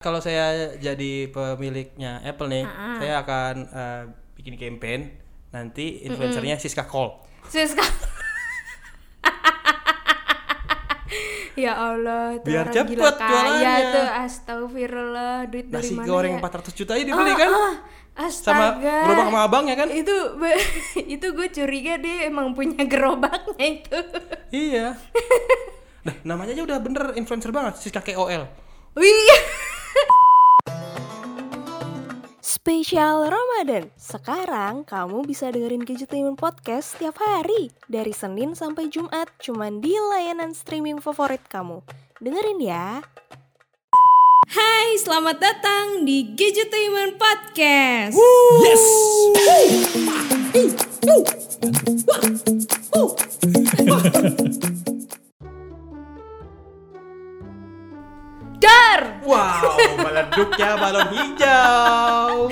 Kalau saya jadi pemiliknya Apple nih, Ah, saya akan eh, bikin campaign nanti influencernya Siska Cole. Siska. ya Allah, tuh Biar orang cepet gila kaya jualannya. tuh, astagfirullah, duit dari Nasi mana goreng ya? 400 juta aja dibeli kan? Ah, Sama astaga. gerobak sama abangnya kan? Itu itu gue curiga dia emang punya gerobaknya itu. Iya. Nah, namanya aja udah bener influencer banget, Siska KOL. Wih. Spesial Ramadan. Sekarang kamu bisa dengerin Gadgetainment Podcast setiap hari dari Senin sampai Jumat cuman di layanan streaming favorit kamu. Dengerin ya. Hai, selamat datang di Gadgetainment Podcast. Yes. Dar. Wow, meleduknya balon hijau.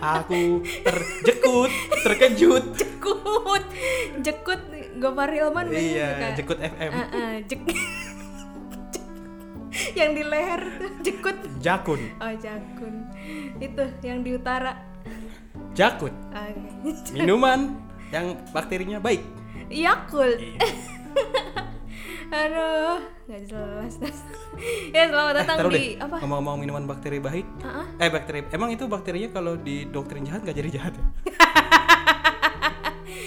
Aku terjekut, terkejut. Jekut. Jekut Gopar Hilman Iya, suka. Jekut FM. Ah, ah, jek- yang di leher jekut. Jakun. Oh, jakun. Itu yang di utara. Jakut. Oke. Minuman yang bakterinya baik. Yakult. Iya. Aduh, nggak jelas. ya selamat datang Taruh di deh, apa? ngomong-ngomong minuman bakteri baik. Ah. Eh bakteri, emang itu bakterinya kalau di doktrin jahat nggak jadi jahat ya?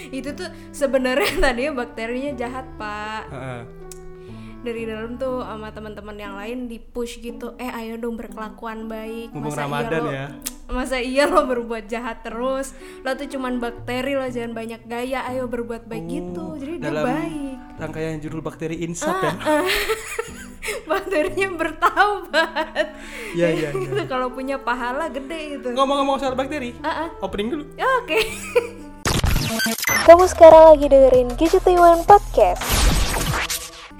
Itu tuh sebenarnya tadinya bakterinya jahat, Pak. Heeh. Dari dalam tuh sama teman-teman yang lain di push gitu. Eh, ayo dong berkelakuan baik. Mumpung Masa Ramadan iya lo, ya. Masa iya lo berbuat jahat terus? Lo tuh cuman bakteri lo jangan banyak gaya. Ayo berbuat baik gitu. Jadi dia Oh, Dalam baik. Rangkaian judul bakteri insap ya. Bakterinya bertaubat. Iya iya. Itu kalau punya pahala gede gitu. Ngomong-ngomong soal bakteri, Ah, ah. opening dulu. Oke. Kamu sekarang lagi dengerin Gadgetainment Podcast.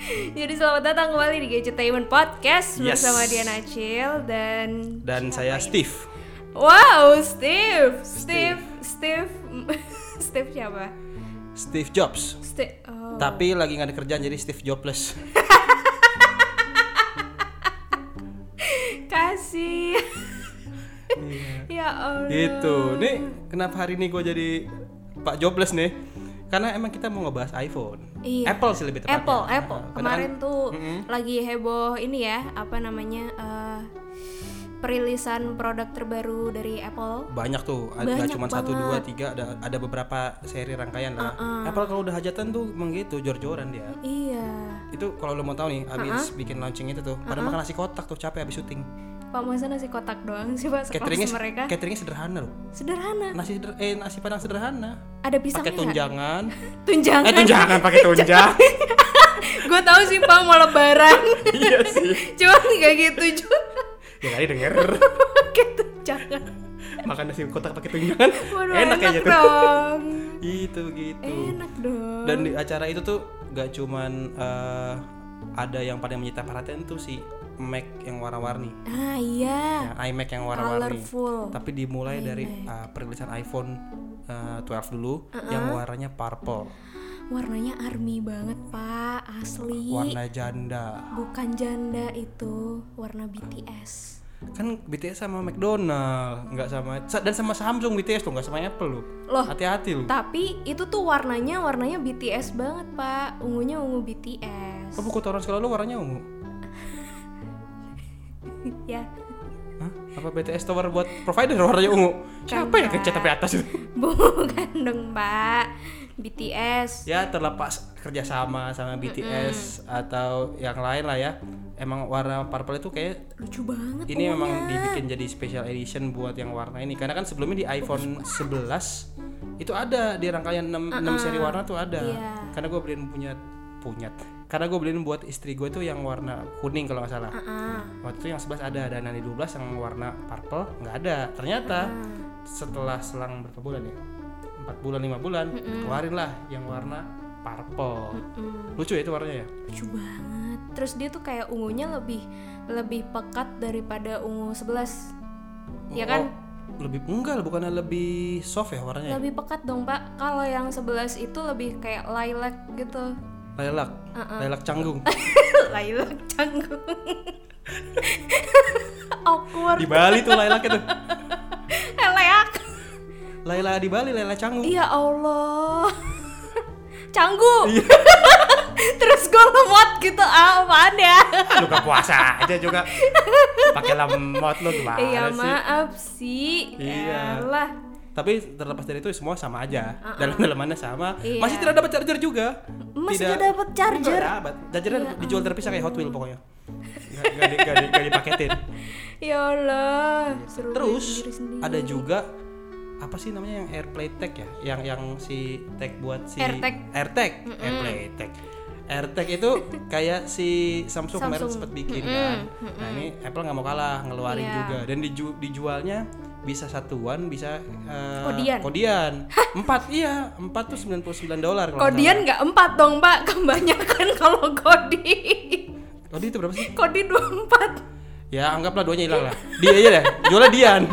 Jadi selamat datang kembali di Gadgetainment Podcast Yes. bersama Diana Acil dan Dan saya Steve. Wow, Steve, Steve, Steve, Steve siapa? Steve Jobs. Steve. Oh. Tapi lagi nggak ada kerjaan jadi Steve Jobless. Kasih. ya Allah. gitu. Nih kenapa hari ini gue jadi Pak Jobless nih? Karena emang kita mau ngebahas iPhone. Iya. Apple sih lebih tepatnya. Apple, Apple. Kemarin kan- tuh Mm-mm. lagi heboh ini ya, apa namanya? eh, perilisan produk terbaru dari Apple. banyak tuh, Banyak cuma satu dua tiga, ada ada beberapa seri rangkaian lah. Apple kalau udah hajatan tuh emang gitu, jor-joran dia. Iya. Itu kalau lo mau tahu nih, abis bikin launching itu tuh, pada makan nasi kotak tuh capek abis syuting. Pak masa nasi kotak doang sih Pak Cateringnya, mereka? cateringnya sederhana loh. Sederhana. Nasi seder- eh nasi padang sederhana. Ada pisangnya Pakai tunjangan. Tunjangan. Eh tunjangan pakai tunjang. Gue tahu sih Pak mau lebaran. iya sih. Cuman nggak gitu juga. Ya kali denger. Pakai tunjangan. Makan nasi kotak pakai tunjangan. Waduh, enak enak, kayaknya tuh. dong. Itu gitu. Enak dong. Dan di acara itu tuh gak cuman eh, ada yang paling menyita perhatian tuh si Mac yang warna-warni. ah iya. Ya, iMac yang warna-warni. Tapi dimulai dari uh, perilisan iPhone uh, 12 dulu yang warnanya purple, Warnanya army banget Pak, asli. warna janda. Bukan janda itu, warna BTS. Kan BTS sama McDonald, nggak sama sa- dan sama Samsung BTS tuh nggak sama Apple lu. Loh, Hati-hati lu. Tapi itu tuh warnanya warnanya BTS banget Pak. Ungunya ungu BTS. Oh, buku toran sekolah lu warnanya ungu. ya. Hah? Apa BTS Tower buat provider warnanya ungu? Siapa yang kencet tapi atas itu? Bukan dong Pak. BTS. ya terlepas kerjasama sama BTS atau yang lain lah ya. Emang warna purple itu kayak Lucu banget ini memang dibikin jadi special edition buat yang warna ini. Karena kan sebelumnya di iPhone 11 itu ada di rangkaian 6, seri warna tuh ada. Iya. karena gue beliin punya punya. Karena gue beliin buat istri gue tuh yang warna kuning kalau nggak salah. Ah, waktu itu yang 11 ada dan yang di 12 yang warna purple nggak ada. Ternyata setelah selang berapa bulan ya empat bulan lima bulan keluarin lah yang warna purple lucu ya itu warnanya ya lucu banget. Terus dia tuh kayak ungunya lebih lebih pekat daripada ungu 11. Ya kan? Oh, lebih enggak bukannya lebih soft ya warnanya Lebih pekat dong, Pak. Kalau yang 11 itu lebih kayak lilac gitu. lilac lilac canggung lilac canggung. Timur. Di Bali tuh Lailaknya tuh. Laila di Bali, Laila Canggu. Ya Allah. Canggu. Iya. Terus gue lemot gitu ah, apaan ya? Lu gak puasa aja juga. Pakai lemot lu gimana Iya sih? maaf sih. Iya. Yalah. Tapi terlepas dari itu semua sama aja. Dalam-dalamannya sama. Iya. Masih tidak dapat charger juga. Masih tidak dapat charger. Tidak dapat. Chargernya Ya dijual terpisah kayak Hot Wheel pokoknya. Gak, gak, di, gak, di, gak dipaketin. Ya Allah. Terus ada juga apa sih namanya yang AirPlay Tag ya? Yang yang si tag buat si AirTag. AirTag, AirPlay Tag. AirTag itu kayak si Samsung, kemarin sempat bikin kan. Nah ini Apple nggak mau kalah ngeluarin Iya. juga dan diju- dijualnya bisa satuan bisa eh, Kodian. kodian. empat iya empat tuh 99 dolar kalau nggak Kodian nggak empat dong mbak, kebanyakan kalau kodi. Kodi itu berapa sih? Kodi dua empat. Ya anggaplah duanya hilang lah. Dia aja deh. Jualnya Dian.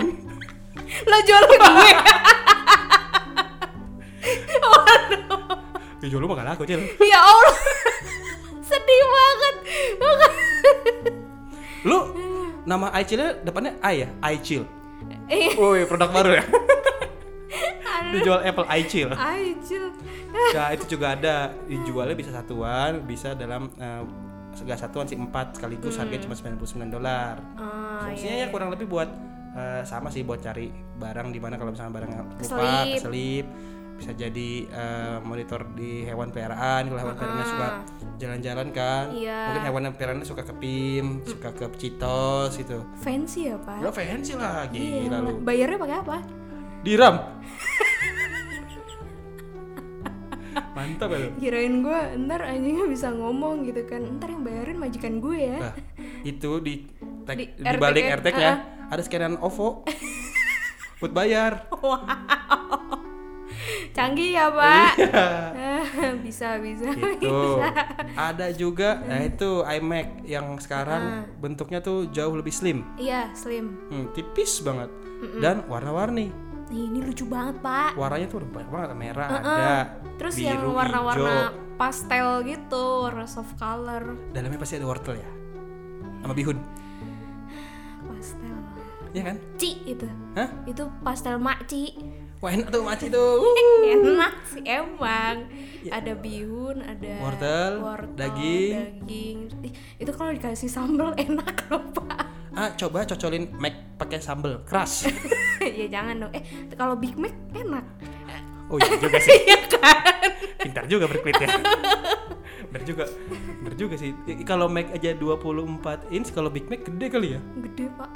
Lo jual gue. Ya jual lu mah gak laku cil. ya Allah. Sedih banget. Lu nama iChillnya depannya i ya? iChill. Eh, Woi produk baru ya. Dijual Apple iChill. Aijil. Nah itu juga ada dijualnya bisa satuan, bisa dalam segala satuan sih empat sekaligus harganya cuma 99 dolar. Ah, Fungsinya ya kurang lebih buat eh, sama sih buat cari barang di mana kalau misalnya barang lupa, Keselip. keselip, bisa jadi eh, monitor di hewan peliharaan kalau hewan peliharaannya suka jalan-jalan kan, Iya. mungkin hewan peliharaannya suka ke PIM, suka ke Citos gitu. fancy ya pak. Ya fancy lah, Iya, gila lu. Bayarnya pakai apa? Diram. Mantap ya lu. Kirain gue ntar anjingnya bisa ngomong gitu kan. Ntar yang bayarin majikan gue ya. Nah, itu di tag, Di di, balik AirTag-nya, AirTag-nya ada scanan OVO. buat bayar. Canggih ya pak. Iya. bisa bisa. gitu. Ada juga nah itu iMac yang sekarang Ah. bentuknya tuh jauh lebih slim. Iya slim. Hmm, tipis banget. Dan warna-warni. Ini lucu banget pak. Warnanya tuh banyak banget, merah ada, Terus biru, yang warna-warna pastel gitu, warna soft color. Dalamnya pasti ada wortel ya. Sama bihun. Iya kan? Ci itu. Hah? Itu pastel makci. Wah enak tuh maci tuh. Enak sih emang. Ada bihun, ada Ya. Wortel, daging. daging. Itu kalau dikasih sambal enak loh pak. Ah, coba cocolin Mac pakai sambel keras. ya jangan dong. Eh kalau Big Mac enak. Oh iya juga sih. Iya kan? Pintar juga berkuit ya. Bener juga. Bener juga sih. Kalau Mac aja 24 inch, kalau Big Mac gede kali ya? Gede pak.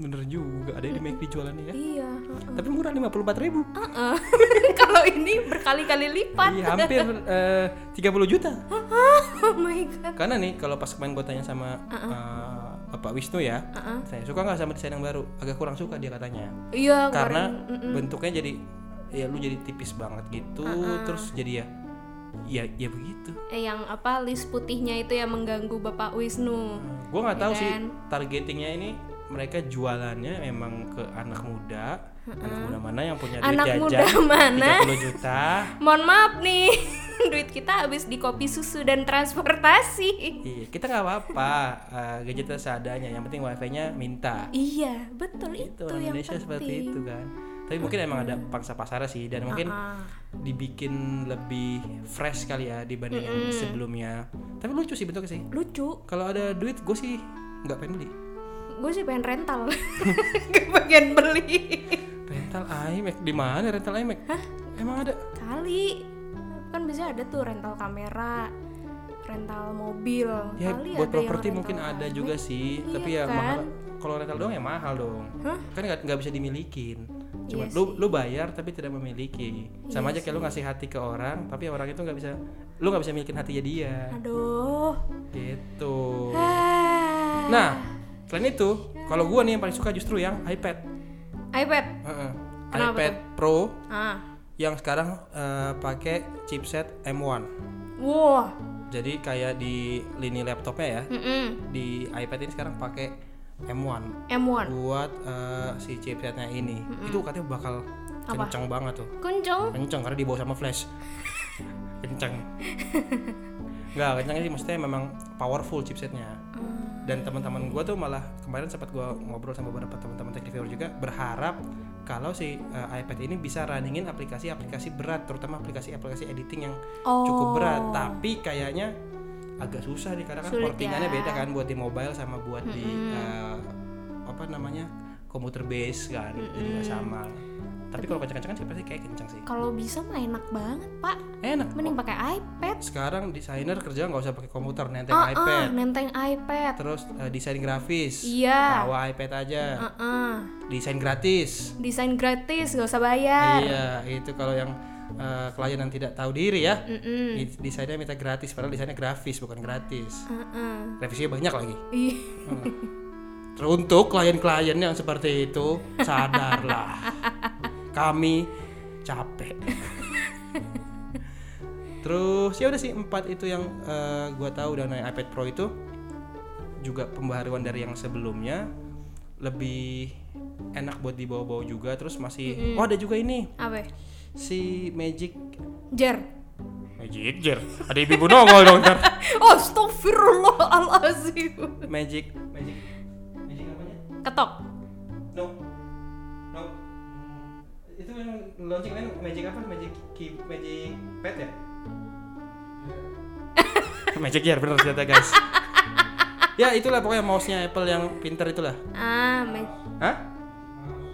Bener juga. Ada di Mac jualannya ya. Iya. Tapi murah 54 ribu. Heeh. kalau ini berkali-kali lipat. Iya, hampir eh, 30 juta. oh my god. Karena nih kalau pas kemarin gue tanya sama eh, Bapak Wisnu ya, saya suka nggak sama desain yang baru? Agak kurang suka dia katanya. Iya Karena kemarin. bentuknya jadi ya lu jadi tipis banget gitu, terus jadi ya ya ya begitu. Eh, yang apa list putihnya itu yang mengganggu Bapak Wisnu. Gue nggak tahu Ya sih kan? targetingnya ini mereka jualannya memang ke anak muda, anak muda mana yang punya duit Anak jajan muda mana? 30 juta. Mohon maaf nih, duit kita habis di kopi susu dan transportasi. Iya, kita nggak apa-apa, eh, gadgetnya seadanya. Yang penting wifi-nya minta. Iya, betul itu, Itu orang yang Indonesia penting. seperti itu kan. Tapi mungkin emang ada pangsa pasarnya sih dan mungkin Ah, dibikin lebih fresh kali ya dibanding yang sebelumnya. Tapi lucu sih bentuknya sih. lucu. Kalau ada duit gue sih nggak pengen beli. Gue sih pengen rental. Gak pengen beli. Rental iMac di mana rental iMac? Emang ada? Kali kan bisa ada tuh rental kamera, rental mobil. Ya Kali buat properti mungkin ada iMac. juga sih, Iya tapi ya kan? mahal. Kalau rental doang ya mahal dong. Kan nggak bisa dimilikin. Cuma Iya lu lu bayar tapi tidak memiliki. Sama aja kayak lu ngasih hati ke orang, tapi orang itu nggak bisa lu nggak bisa milikin hatinya dia. Aduh. Gitu. Ah. Nah, selain itu, kalau gua nih yang paling suka justru yang iPad. iPad. Heeh. Kenapa iPad Pro Ah. yang sekarang eh, pakai chipset M1. Wah. Jadi kayak di lini laptopnya ya, Mm-mm. di iPad ini sekarang pakai M1 M1. buat eh, si chipsetnya ini. Itu katanya bakal Apa? kencang banget tuh. Kuncung. Kencang karena dibawa sama flash. kencang. Enggak, kencangnya sih maksudnya memang powerful chipsetnya. Dan teman-teman gue tuh malah kemarin sempat gue ngobrol sama beberapa teman-teman tech reviewer juga berharap kalau si uh, iPad ini bisa runningin aplikasi-aplikasi berat terutama aplikasi-aplikasi editing yang Oh. cukup berat tapi kayaknya agak susah nih karena kan Sulit portingannya ya. beda kan buat di mobile sama buat di uh, apa namanya komputer base kan jadi nggak sama tapi kalau kencang-kencangan sih pasti kayak kencang sih Kalau bisa mah enak banget, Pak. enak Mending pakai iPad. sekarang desainer kerja nggak usah pakai komputer nenteng Ah, ah, iPad nenteng iPad. terus uh, desain grafis Iya. bawa iPad aja Ah, ah. desain gratis Desain gratis, gak usah bayar. iya itu kalau yang uh, klien yang tidak tahu diri ya Mm-mm. di- desainnya minta gratis padahal desainnya grafis bukan gratis Ah, ah. revisinya banyak lagi Ih, Teruntuk klien-klien yang seperti itu sadarlah kami capek terus ya udah sih empat itu yang eh, gua tahu dari iPad Pro itu juga pembaharuan dari yang sebelumnya lebih enak buat dibawa-bawa juga terus masih oh ada juga ini apa? si Magic Jer. Magic Jar ada ibu nongol dong ntar Oh, Astagfirullahalazim. Magic Magic Magic apanya Ketok. Launching kan Magic apa? Magic Key Magic Pad ya? Magic Gear bener ternyata guys. ya itulah pokoknya mouse-nya Apple yang pinter itulah. Ah, ma- Hah?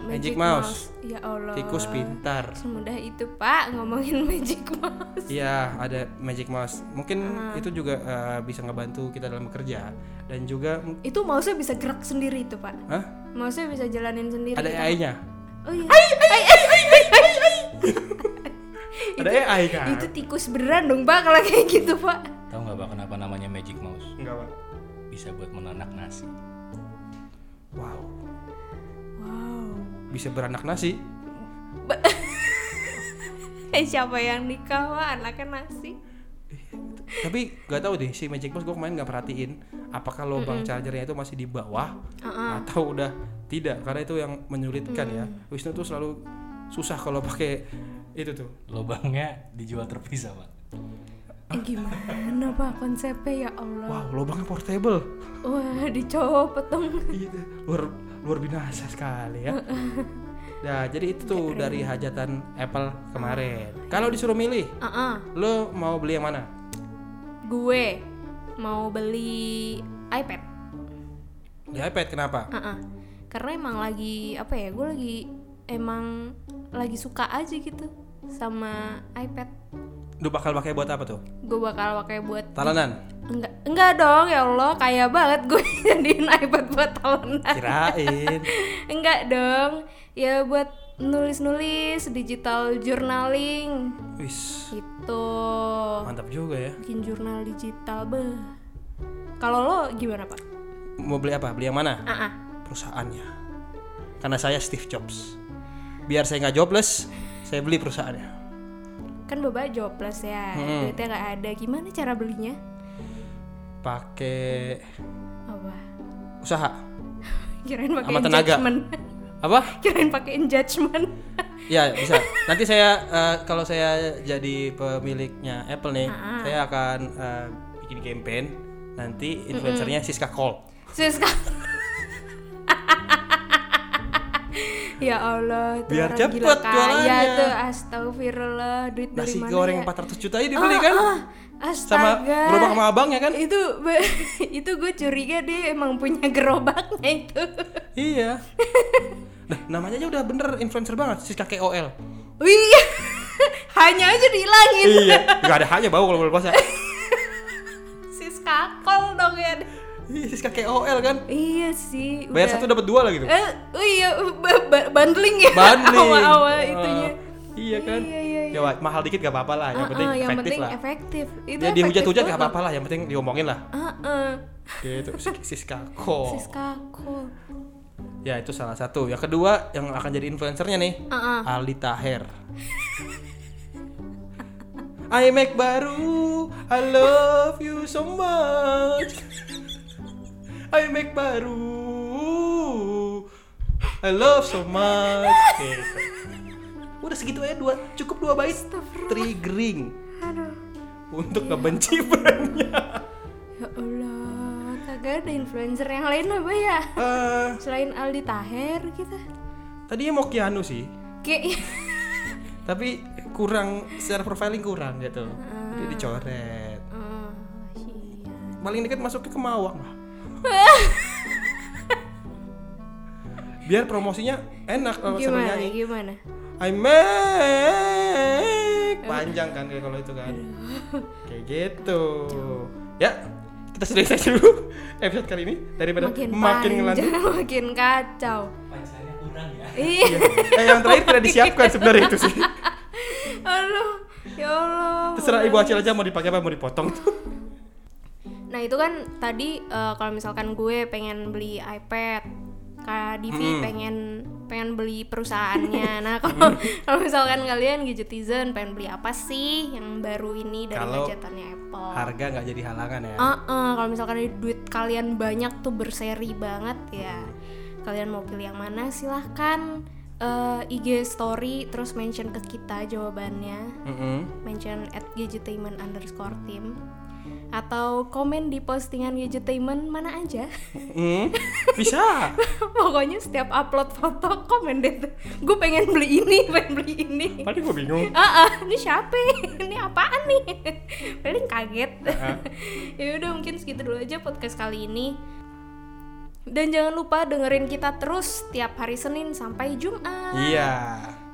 Magic Mouse. Ya Allah. Tikus pintar. Semudah itu, Pak, ngomongin Magic Mouse. Iya, ada Magic Mouse. Mungkin Ah. itu juga eh, bisa ngebantu kita dalam bekerja dan juga Itu mouse-nya bisa gerak sendiri itu, Pak. Hah? Mouse-nya bisa jalanin sendiri. Ada gitu. AI-nya. Oh iya. Ai, ai, Ada AI kan? Itu tikus beneran dong, Pak, kalau kayak gitu, Pak. Tahu nggak pak kenapa namanya Magic Mouse? Enggak, Pak. Bisa buat menanak nasi. Wow. Wow. Bisa beranak nasi. Eh, siapa yang nikah, Pak? Anaknya nasi. tapi nggak tahu deh si Magic Mouse gue kemarin nggak perhatiin apakah lubang chargernya itu masih di bawah atau udah tidak karena itu yang menyulitkan ya Wisnu tuh selalu susah kalau pakai itu tuh Lubangnya dijual terpisah pak. Eh, gimana, Pak, konsepnya ya Allah? wow lubangnya portable Wah, dicopot dong. Iya, luar luar binasa sekali ya Nah, jadi itu tuh dari hajatan Apple kemarin. Kalau disuruh milih, Ah, lo mau beli yang mana? gue mau beli iPad. Di iPad kenapa? Ah, ah. Karena emang lagi apa ya? Gue lagi emang lagi suka aja gitu sama iPad. Lu bakal pakai buat apa tuh? Gue bakal pakai buat Talenan? enggak enggak dong ya Allah kaya banget gue jadiin iPad buat tahunan. Kirain. enggak dong. Ya buat nulis-nulis digital journaling Wis, gitu. mantap juga ya. Bikin jurnal digital beh. Kalau lo gimana pak? Mau beli apa? Beli yang mana? Ah, ah. Perusahaannya. Karena saya Steve Jobs. Biar saya nggak jobless, saya beli perusahaannya. kan bapak jobless ya, Hmm. duitnya nggak ada. Gimana cara belinya? Pakai Apa? usaha. Kirain pakai Sama tenaga. Apa? Kirain pakein judgement. Ya bisa. Nanti saya eh, kalau saya jadi pemiliknya Apple nih, Ah, saya akan eh, bikin campaign. Nanti influencernya Siska Cole. Siska. Ya Allah, Biar cepet gila jualannya. tuh, astagfirullah, duit dari Nasi mana goreng ya? 400 juta aja dibeli kan? Ah, Sama astaga. gerobak sama abangnya kan? Itu itu gue curiga dia emang punya gerobaknya itu. Iya. Nah, namanya aja udah bener influencer banget, Siska KOL. Wih, hanya aja dihilangin. iya, nggak ada hanya bau kalau bulan puasa. Sis kakol dong ya. Siska KOL kan. Iya sih. Bayar udah. satu dapat dua lagi tuh. Eh, oh iya, ba- bundling ya. Bundling. Awal-awal Ah, itunya. iya kan? Iya, iya, iya. Ya mahal dikit gak apa-apa lah, yang Ah, penting ah, yang efektif penting lah. efektif. Itu Ya dihujat-hujat gak apa-apa lah, yang penting diomongin lah. Ah, ah. Gitu, si- Siska Ko. Sis kakol. Ya itu salah satu. Yang kedua yang akan jadi influencernya nih, Ah, ah. Aldi Taher. iMac baru, I love you so much. iMac baru, I love so much. Gitu. Udah segitu aja dua, cukup dua bait triggering Aduh. untuk ngebenci brandnya. Ya Allah, kagak Gak ada influencer yang lain apa ya? Eh, Selain Aldi Taher gitu. tadinya mau Keanu sih, Kayak tapi kurang secara profiling kurang gitu. Jadi dicoret. Oh, sian. Paling dekat masuk ke Kemawang lah. Biar promosinya enak kalau Gimana? nyanyi. Gimana? I make panjang kan kayak kalau itu kan kayak gitu ya kita sudah saja dulu episode kali ini daripada Makin, makin ngelanjut panjang, makin kacau. Pancelannya kurang ya. Iya. eh yang terakhir tidak disiapkan sebenarnya itu sih Aduh, ya Allah. terserah ibu acil aja mau dipakai apa mau dipotong tuh Nah itu kan tadi eh, kalau misalkan gue pengen beli iPad, Kak Divi Hmm. pengen pengen beli perusahaannya. Nah kalau kalau misalkan kalian gadgetizen pengen beli apa sih yang baru ini dari Kalau gadgetannya Apple? harga nggak jadi halangan ya Ah, ah, kalau misalkan duit kalian banyak tuh berseri banget ya, kalian mau pilih yang mana silahkan eh, IG story terus mention ke kita jawabannya Mm-mm. mention at gadgetainment underscore team atau komen di postingan gadgetainment mana aja. Mm, bisa. Pokoknya setiap upload foto komen deh. Gue pengen beli ini pengen beli ini. Tadi gue bingung. Ah ah, ini siapa? Ini apaan nih? Paling kaget. Ya udah mungkin segitu dulu aja podcast kali ini. Dan jangan lupa dengerin kita terus tiap hari Senin sampai Jumat. Iya.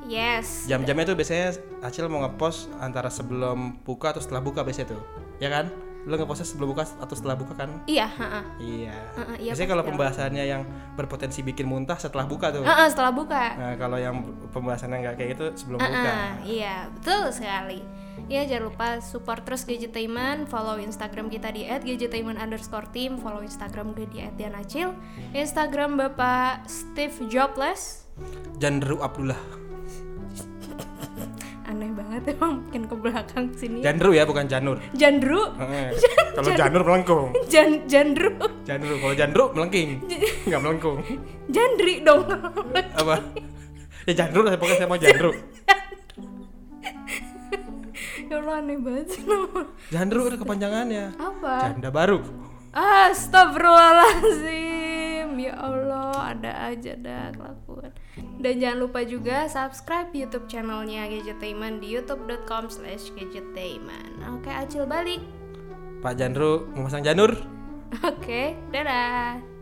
Yes. Jam-jamnya tuh biasanya Acil mau ngepost antara sebelum buka atau setelah buka biasanya tuh ya kan lu ngepostnya sebelum buka atau setelah buka kan iya ha Iya. Heeh, iya, Biasanya kalau pembahasannya yang berpotensi bikin muntah setelah buka tuh. setelah buka Nah, kalau yang pembahasannya nggak kayak gitu sebelum buka. Ah, iya, betul sekali. Ya jangan lupa support terus Gadgetainment, follow Instagram kita di @gadgetainment underscore team, follow Instagram gue di @dianacil, Instagram Bapak Steve Jobless, Janderu Abdullah. Aneh banget emang makin ke belakang sini. Janderu ya, bukan Janur. Jandru, kalau Janur melengkung. Jan Jandru, Janderu kalau Jandru melengking. Nggak melengkung. Jandri dong. Apa? Ya Jandru lah pokoknya saya mau Jandru. ya Allah aneh banget sih nama. Jandru ada kepanjangannya. Apa? Janda baru. Astagfirullahaladzim Ya Allah ada aja dah kelakuan Dan jangan lupa juga subscribe youtube channelnya Gadgetainment di youtube.com slash gadgetainment. Oke Acil balik. Pak Jandru mau pasang Janur. Oke dadah